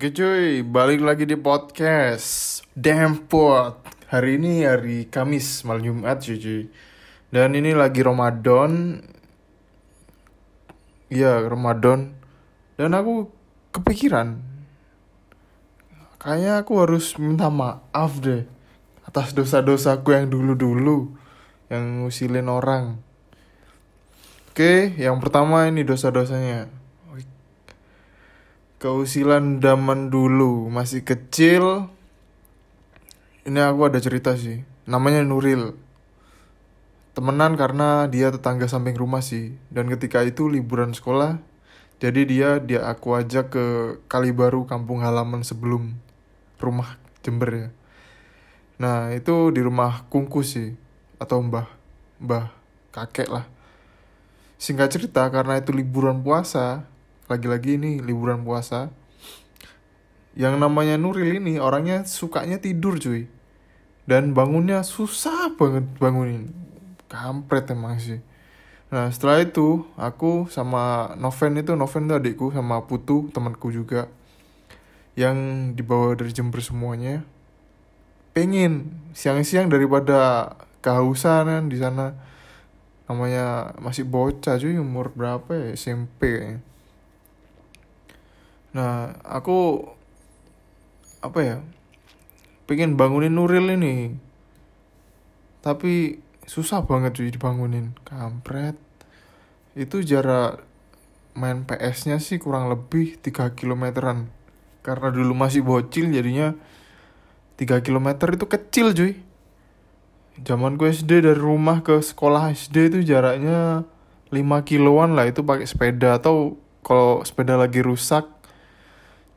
Oke cuy, balik lagi di podcast Dempot Hari ini hari Kamis, malam Jumat cuy, cuy. Dan ini lagi Ramadan. Iya, Ramadan. Dan aku kepikiran. Kayaknya aku harus minta maaf deh Atas dosa-dosaku yang dulu-dulu Yang ngusilin orang. Oke, yang pertama ini dosa-dosanya keusilan zaman dulu masih kecil. Ini aku ada cerita sih namanya Nuril. Temenan karena dia tetangga samping rumah sih dan ketika itu liburan sekolah jadi dia dia aku ajak ke Kalibaru kampung halaman sebelum rumah Jember ya. Nah itu di rumah kungku sih atau mbah mbah kakek lah. Singkat cerita karena itu liburan puasa lagi-lagi ini liburan puasa. Yang namanya Nuril ini orangnya sukanya tidur cuy. Dan bangunnya susah banget bangunin. Kampret emang sih. Nah setelah itu aku sama Noven itu Noven itu adikku sama Putu temanku juga yang dibawa dari Jember semuanya. Pengen siang-siang daripada kehausan di sana. Namanya masih bocah cuy umur berapa ya? SMP kayaknya Nah, aku apa ya? Pengen bangunin Nuril ini. Tapi susah banget cuy dibangunin. Kampret. Itu jarak main PS-nya sih kurang lebih 3 kilometeran. Karena dulu masih bocil jadinya 3 kilometer itu kecil cuy. Zaman gue SD dari rumah ke sekolah SD itu jaraknya 5 kiloan lah itu pakai sepeda atau kalau sepeda lagi rusak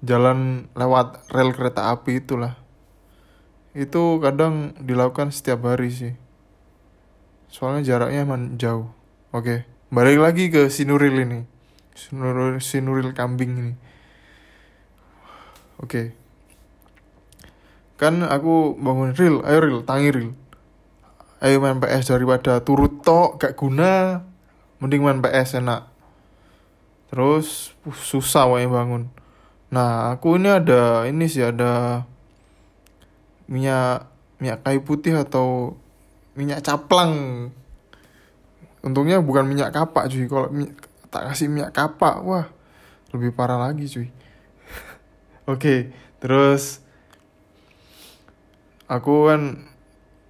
jalan lewat rel kereta api itulah. Itu kadang dilakukan setiap hari sih. Soalnya jaraknya emang jauh. Oke balik lagi ke sinuril ini. Sinuril, sinuril kambing ini. Oke. Kan aku bangun ril. Ayo ril tangi ril. Ayo main PS daripada turut tok gak guna. Mending main PS enak. Terus uh, susah wae bangun Nah, aku ini ada ini sih ada minyak minyak kayu putih atau minyak caplang. Untungnya bukan minyak kapak cuy. Kalau tak kasih minyak kapak, wah lebih parah lagi cuy. Oke, terus aku kan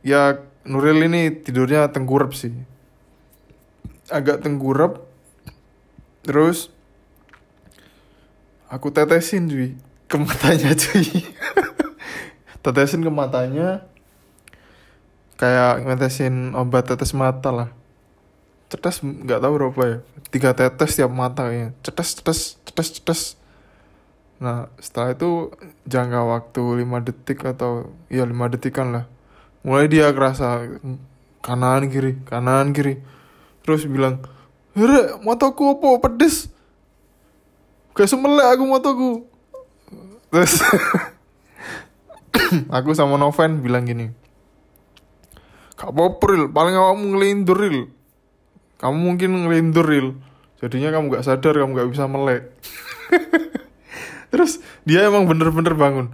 ya Nuril ini tidurnya tengkurap sih. Agak tengkurap. Terus aku tetesin cuy ke matanya cuy tetesin ke matanya. Kayak ngetesin obat tetes mata lah. Cetes nggak tahu berapa ya. Tiga tetes tiap mata kayaknya. Cetes cetes cetes cetes. Nah setelah itu jangka waktu lima detik atau ya lima detikan lah. Mulai dia kerasa kanan kiri kanan kiri. Terus bilang Hore, mataku apa? Pedes kayak semelek aku motoku. Terus aku sama Noven bilang gini Kak Popril paling awakmu ngelindur ril. Kamu mungkin ngelindur ril. Jadinya kamu gak sadar kamu gak bisa melek. Terus dia emang bener-bener bangun.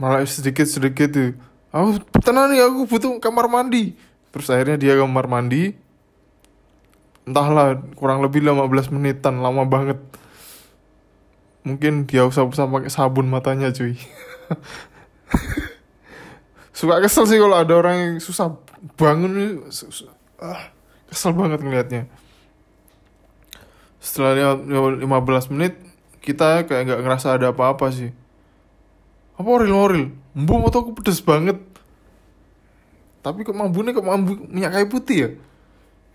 Malah sedikit sedikit tuh aku tenang nih aku butuh kamar mandi. Terus akhirnya dia kamar mandi. Entahlah kurang lebih 15 menitan lama banget mungkin dia usah-usah pakai sabun matanya cuy. Suka kesel sih kalau ada orang yang susah bangun ah, kesel banget ngelihatnya setelah 15 menit kita kayak nggak ngerasa ada apa-apa sih. Apa oril oril embu motoku pedes banget. Tapi kok mambunya kok mambu minyak kayu putih ya?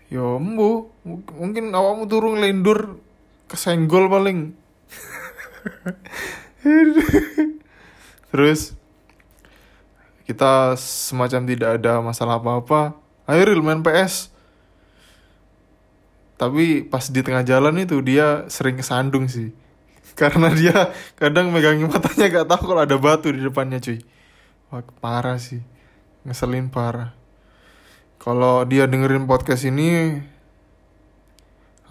Ya embu mungkin awakmu turun lendur kesenggol paling Terus kita semacam tidak ada masalah apa-apa. Ayo main PS. Tapi pas di tengah jalan itu dia sering kesandung sih. Karena dia kadang megangin matanya gak tahu kalau ada batu di depannya cuy. Wah parah sih. Ngeselin parah. Kalau dia dengerin podcast ini,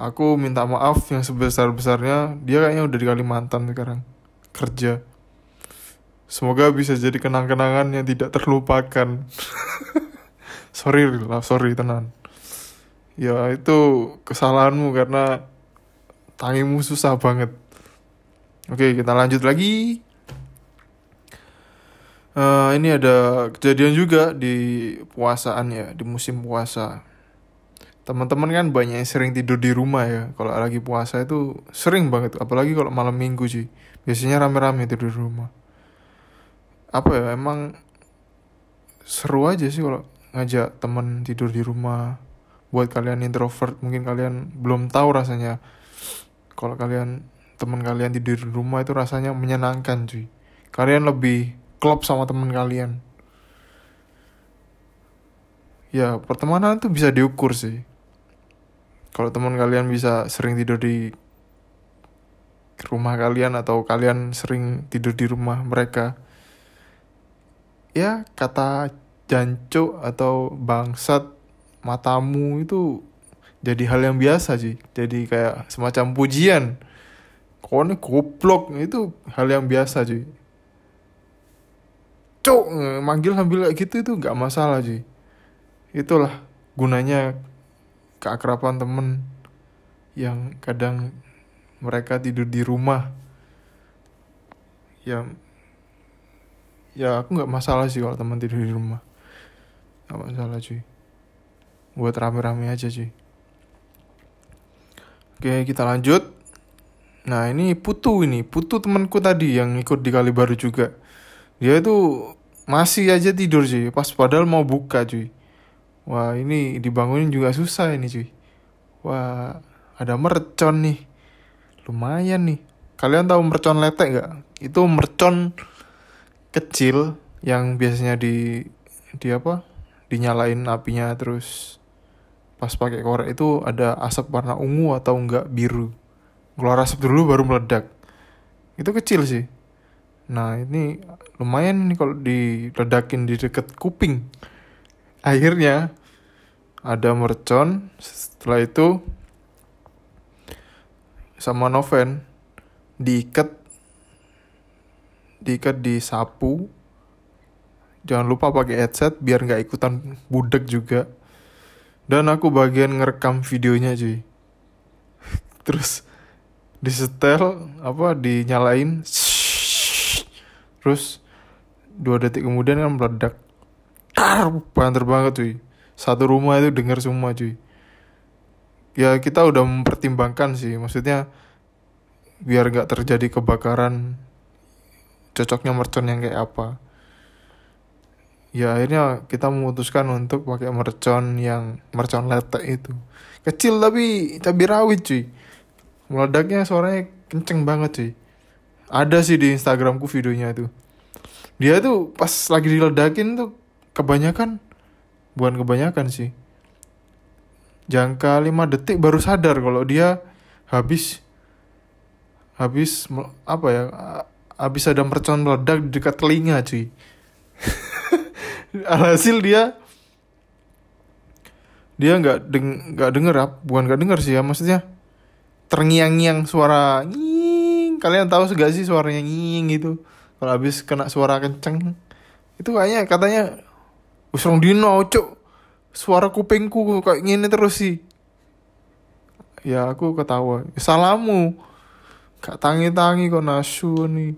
Aku minta maaf yang sebesar-besarnya. Dia kayaknya udah di Kalimantan sekarang. Kerja. semoga bisa jadi kenang-kenangan yang tidak terlupakan sorry lah sorry tenan ya itu kesalahanmu karena tangimu susah banget oke kita lanjut lagi uh, ini ada kejadian juga di puasaan ya di musim puasa teman-teman kan banyak yang sering tidur di rumah ya. Kalau lagi puasa itu sering banget. Apalagi kalau malam minggu sih. Biasanya rame-rame tidur di rumah. Apa ya emang seru aja sih kalau ngajak temen tidur di rumah. Buat kalian introvert mungkin kalian belum tahu rasanya. Kalau kalian teman kalian tidur di rumah itu rasanya menyenangkan cuy kalian lebih klop sama teman kalian. Ya pertemanan tuh bisa diukur sih kalau teman kalian bisa sering tidur di rumah kalian atau kalian sering tidur di rumah mereka ya kata jancuk atau bangsat matamu itu jadi hal yang biasa sih. Jadi kayak semacam pujian. Kau ini goblok itu hal yang biasa cuy cok manggil sambil kayak gitu itu nggak masalah cuy itulah gunanya keakraban temen yang kadang mereka tidur di rumah. Ya ya aku nggak masalah sih kalau teman tidur di rumah. Gak masalah cuy. Buat rame-rame aja cuy. Oke kita lanjut. Nah ini Putu ini. Putu temanku tadi yang ikut di kali baru juga. Dia itu masih aja tidur cuy. Pas padahal mau buka cuy Wah ini dibangunin juga susah ini cuy. Wah ada mercon nih. Lumayan nih. Kalian tahu mercon letek gak? Itu mercon kecil yang biasanya di di apa? Dinyalain apinya terus pas pakai korek itu ada asap warna ungu atau enggak biru. Keluar asap dulu baru meledak. Itu kecil sih. Nah ini lumayan nih kalau diledakin di deket kuping akhirnya ada mercon. Setelah itu sama noven diikat diikat di sapu. Jangan lupa pakai headset biar nggak ikutan budek juga. Dan aku bagian ngerekam videonya cuy. Terus disetel apa dinyalain. Terus dua detik kemudian kan meledak tar banter banget cuy. Satu rumah itu dengar semua cuy. Ya kita udah mempertimbangkan sih. Maksudnya biar nggak terjadi kebakaran cocoknya mercon yang kayak apa. Ya akhirnya kita memutuskan untuk pakai mercon yang mercon letek itu. Kecil tapi cabai rawit cuy. Meledaknya suaranya kenceng banget cuy. Ada sih di instagramku videonya itu. Dia tuh pas lagi diledakin tuh kebanyakan bukan kebanyakan sih. Jangka 5 detik baru sadar kalau dia habis habis apa ya habis ada mercon meledak di dekat telinga cuy. Alhasil dia dia nggak deng nggak denger apa bukan nggak denger sih ya maksudnya terngiang-ngiang suara nying. Kalian tahu gak sih suaranya nying gitu? Kalau habis kena suara kenceng itu kayaknya katanya usrong dino cok suara kupingku kayak gini terus sih. Ya aku ketawa. Salamu. Gak tangi-tangi kok nasu nih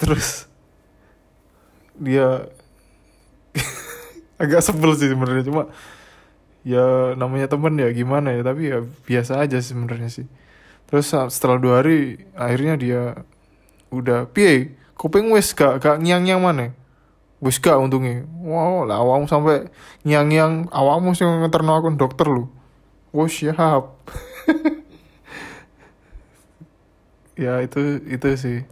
terus dia agak sebel sih sebenarnya. Cuma ya namanya temen ya gimana ya. Tapi ya biasa aja sebenarnya sih. Terus setelah dua hari akhirnya dia udah piye? Kuping wes gak gak nyang nyang mana gak untungnya. Wow lah awam sampai nyang nyang awam sih ngeterno aku dokter lu wow siap. Ya itu itu sih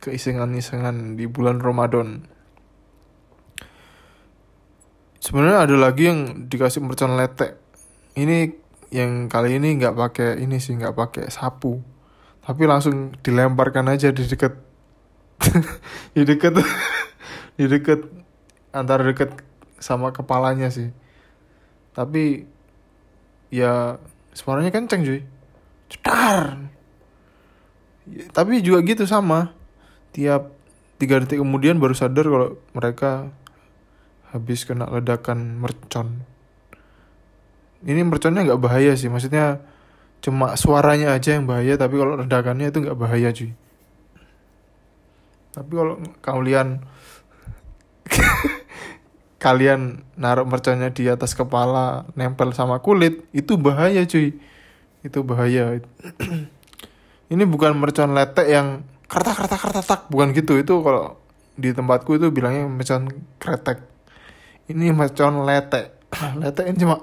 keisengan-isengan di bulan Ramadan. Sebenarnya ada lagi yang dikasih mercon letek. Ini yang kali ini nggak pakai ini sih nggak pakai sapu. Tapi langsung dilemparkan aja di dekat di dekat di dekat antara dekat sama kepalanya sih. Tapi ya suaranya kenceng cuy. Cetar! Tapi juga gitu sama. Tiap tiga detik kemudian baru sadar kalau mereka habis kena ledakan mercon. Ini merconnya nggak bahaya sih maksudnya cuma suaranya aja yang bahaya tapi kalau ledakannya itu nggak bahaya cuy. Tapi kalau kalian kalian naruh merconnya di atas kepala nempel sama kulit itu bahaya cuy. Itu bahaya. Ini bukan mercon letek yang kertak kertak kertak tak. Bukan gitu. Itu kalau di tempatku itu bilangnya mercon kretek. Ini mercon letek. Letek ini cuma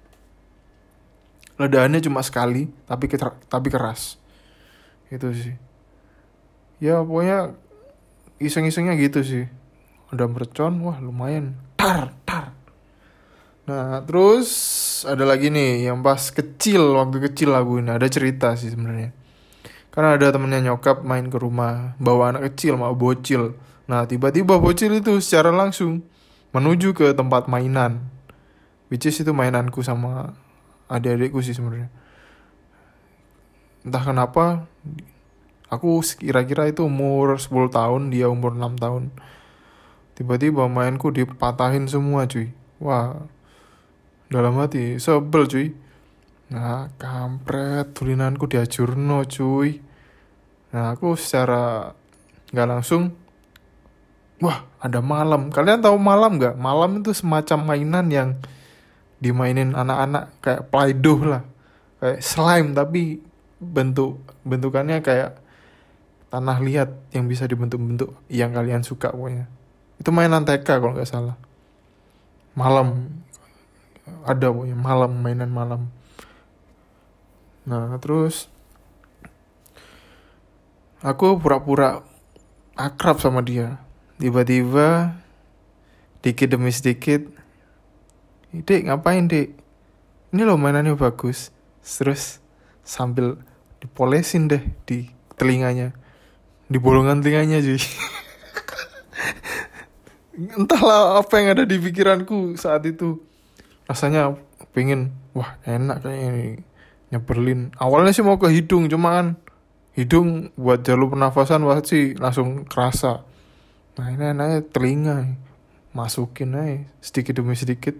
ledakannya cuma sekali tapi tapi keras. Itu sih. Ya pokoknya iseng-isengnya gitu sih udah mercon wah lumayan. Tar tar. Nah terus ada lagi nih yang pas kecil waktu kecil lagu ini. Ada cerita sih sebenarnya. Karena ada temennya nyokap main ke rumah bawa anak kecil mau bocil. Nah tiba-tiba bocil itu secara langsung menuju ke tempat mainan. Which is itu mainanku sama adik-adikku sih sebenarnya. Entah kenapa aku kira-kira itu umur 10 tahun dia umur 6 tahun tiba-tiba mainku dipatahin semua cuy. Wah dalam hati sebel cuy. Nah kampret tulinanku diajurno cuy. Nah aku secara nggak langsung wah ada malam. Kalian tahu malam nggak? Malam itu semacam mainan yang dimainin anak-anak kayak play-doh lah. Kayak slime tapi bentuk bentukannya kayak tanah liat yang bisa dibentuk-bentuk yang kalian suka pokoknya itu mainan TK kalau nggak salah. Malam. Ada pokoknya malam mainan malam. Nah terus aku pura-pura akrab sama dia. Tiba-tiba dikit demi sedikit dek ngapain dek ini loh mainannya bagus. Terus sambil dipolesin deh di telinganya. Di bolongan telinganya jadi entahlah apa yang ada di pikiranku saat itu. Rasanya pengen wah enak kayak ini nyebelin. Awalnya sih mau ke hidung cuma kan hidung buat jalur pernafasan pasti langsung kerasa. Nah ini enaknya telinga masukin aja sedikit demi sedikit.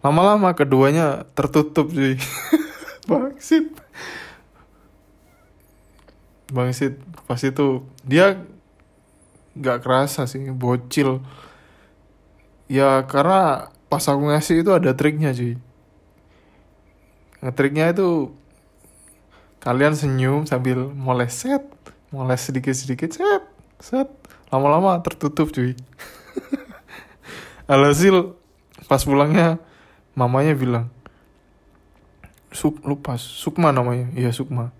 Lama-lama keduanya tertutup sih. Bangsit bangsit pas itu dia nggak kerasa sih bocil. Ya karena pas aku ngasih itu ada triknya cuy. Ngetriknya itu kalian senyum sambil moles set. Moles sedikit sedikit set set. Lama-lama tertutup cuy. Alhasil pas pulangnya mamanya bilang Suk lupa Sukma namanya. Iya Sukma.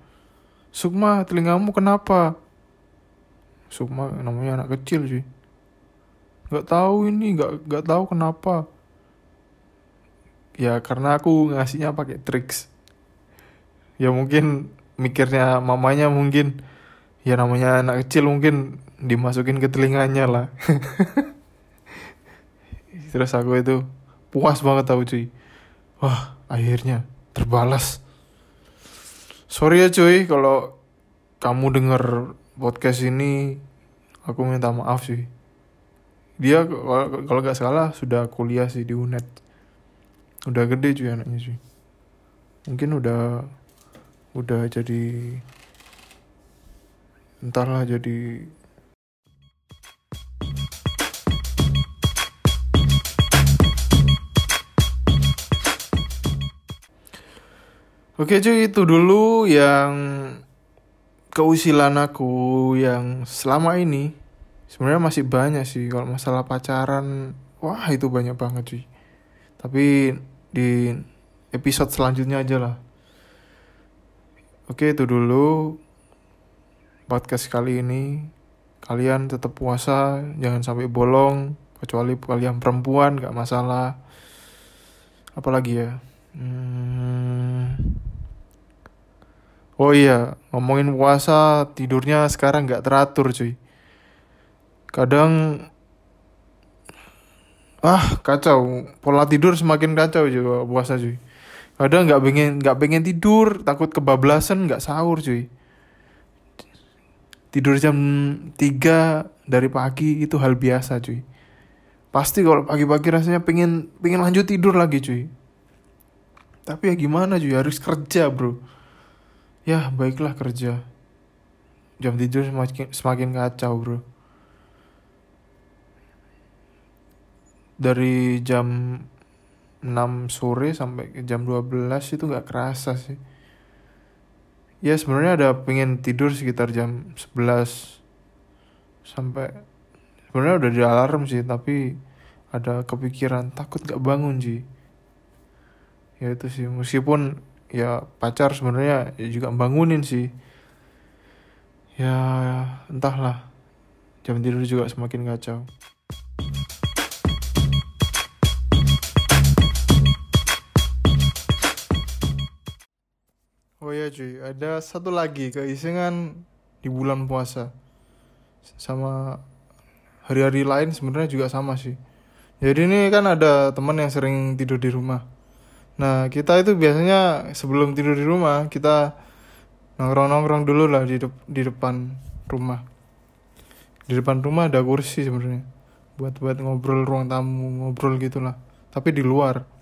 Sukma telingamu kenapa Sukma namanya anak kecil cuy nggak tahu ini nggak nggak tahu kenapa. Ya karena aku ngasihnya pakai tricks. Ya mungkin mikirnya mamanya mungkin ya namanya anak kecil mungkin dimasukin ke telinganya lah. Terus aku itu puas banget tau cuy. Wah akhirnya terbalas. Sorry ya cuy kalau kamu denger podcast ini aku minta maaf sih. Dia kalau nggak salah sudah kuliah sih di UNED. Udah gede cuy anaknya sih. Mungkin udah udah jadi entahlah jadi Oke cuy itu dulu yang keusilan aku yang selama ini sebenarnya masih banyak sih kalau masalah pacaran. Wah itu banyak banget cuy. Tapi di episode selanjutnya aja lah. Oke itu dulu podcast kali ini. Kalian tetap puasa jangan sampai bolong kecuali kalian perempuan gak masalah. Apalagi ya? Hmm. Oh iya ngomongin puasa tidurnya sekarang gak teratur cuy. Kadang ah kacau. Pola tidur semakin kacau juga puasa cuy. Kadang nggak pengen nggak pengen tidur takut kebablasan nggak sahur cuy. Tidur jam 3 dari pagi itu hal biasa cuy. Pasti kalau pagi-pagi rasanya pengen pengen lanjut tidur lagi cuy. Tapi ya gimana cuy? Harus kerja bro ya baiklah kerja. Jam tidur semakin semakin kacau bro. Dari jam 6 sore sampai jam 12 itu nggak kerasa sih. Ya sebenarnya ada pengen tidur sekitar jam 11 sampai sebenarnya udah di alarm sih tapi ada kepikiran takut gak bangun sih ya itu sih. Meskipun ya pacar sebenarnya ya juga bangunin sih ya entahlah jam tidur juga semakin kacau Oh ya cuy, ada satu lagi keisengan di bulan puasa. Sama hari-hari lain sebenarnya juga sama sih. Jadi ini kan ada teman yang sering tidur di rumah. Nah, kita itu biasanya sebelum tidur di rumah, kita nongkrong-nongkrong dulu lah di, de di depan rumah. Di depan rumah ada kursi sebenarnya. Buat buat ngobrol ruang tamu, ngobrol gitulah. Tapi di luar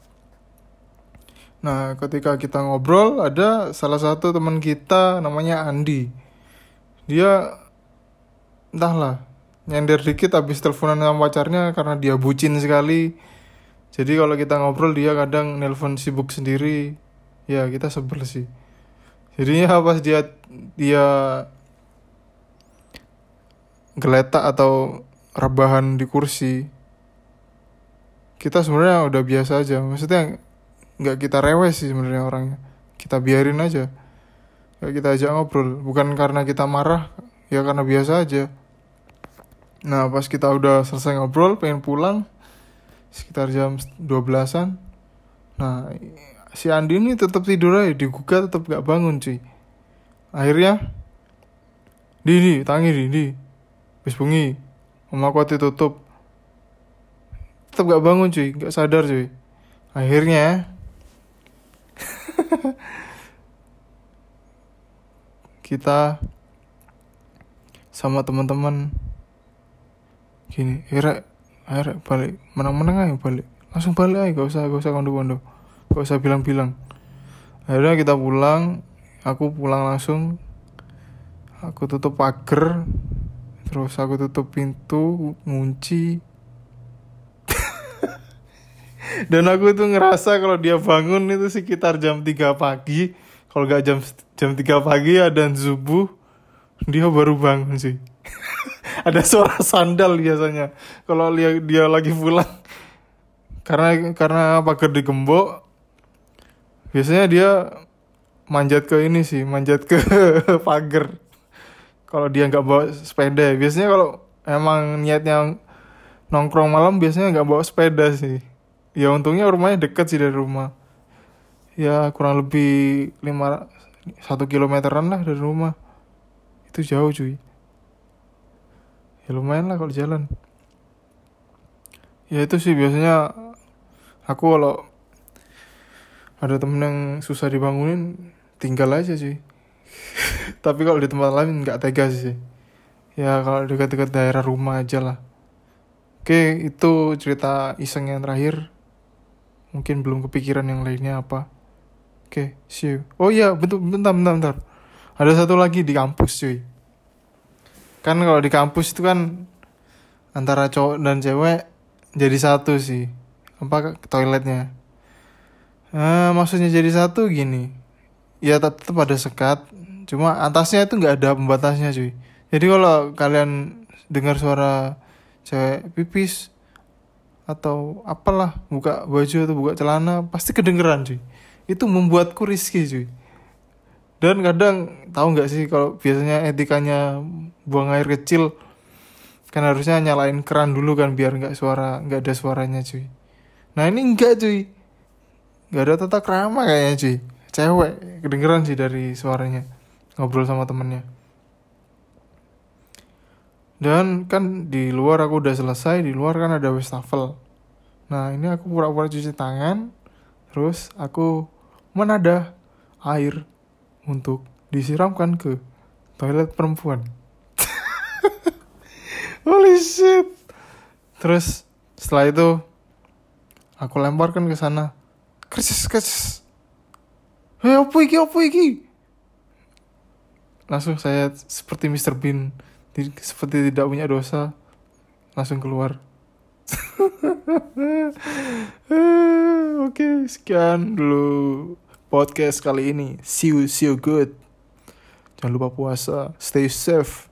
Nah, ketika kita ngobrol, ada salah satu teman kita namanya Andi. Dia entahlah nyender dikit habis teleponan sama pacarnya karena dia bucin sekali. Jadi kalau kita ngobrol dia kadang nelpon sibuk sendiri. Ya, kita sebel sih. Jadinya pas dia dia geletak atau rebahan di kursi, kita sebenarnya udah biasa aja. Maksudnya nggak kita rewes sih sebenarnya orangnya kita biarin aja nggak kita ajak ngobrol bukan karena kita marah ya karena biasa aja nah pas kita udah selesai ngobrol pengen pulang sekitar jam 12-an nah si Andi ini tetap tidur aja digugat tetap gak bangun cuy. Akhirnya di di tangi di di bis bungi mama kuat tutup tetap gak bangun cuy gak sadar cuy. Akhirnya kita sama teman-teman gini akhirnya akhirnya balik. Menang-menang aja balik. Langsung balik aja gak usah gak usah kondo-kondo. Gak usah bilang-bilang. Akhirnya kita pulang aku pulang langsung. Aku tutup pagar terus aku tutup pintu ngunci. Dan aku tuh ngerasa kalau dia bangun itu sekitar jam 3 pagi. Kalau gak jam jam 3 pagi ada subuh dia baru bangun sih ada suara sandal biasanya. Kalau dia dia lagi pulang. Karena karena pagar digembok biasanya dia manjat ke ini sih manjat ke pagar. Kalau dia nggak bawa sepeda biasanya kalau emang niatnya nongkrong malam biasanya nggak bawa sepeda sih. Ya untungnya rumahnya dekat sih dari rumah. Ya kurang lebih lima satu kilometeran lah dari rumah. Itu jauh cuy ya lumayan lah kalau jalan. Ya itu sih biasanya aku kalau ada temen yang susah dibangunin tinggal aja sih. Tapi kalau di tempat lain nggak tega sih. Ya kalau dekat-dekat daerah rumah aja lah. Oke itu cerita iseng yang terakhir. Mungkin belum kepikiran yang lainnya apa. Oke see you. Oh iya bentar bentar bentar bentar. Ada satu lagi di kampus cuy kan kalau di kampus itu kan antara cowok dan cewek jadi satu sih. Apa toiletnya? Uh, maksudnya jadi satu gini. Ya tetap ada sekat cuma atasnya itu nggak ada pembatasnya cuy. Jadi kalau kalian dengar suara cewek pipis atau apalah buka baju atau buka celana pasti kedengeran cuy. Itu membuatku risky cuy dan kadang tahu nggak sih kalau biasanya etikanya buang air kecil kan harusnya nyalain keran dulu kan biar nggak suara nggak ada suaranya cuy. Nah ini enggak cuy. Nggak ada tata krama kayaknya cuy. Cewek. Kedengeran sih dari suaranya. Ngobrol sama temennya. Dan kan di luar aku udah selesai di luar kan ada wastafel. Nah ini aku pura-pura cuci tangan terus aku menadah air untuk disiramkan ke toilet perempuan. Holy shit. Terus setelah itu aku lemparkan ke sana. Kerjas kerjas hei apa iki apa iki? Langsung saya seperti Mr. Bean seperti tidak punya dosa langsung keluar. Oke, sekian dulu podcast kali ini. See you, see you good. Jangan lupa puasa. Stay safe.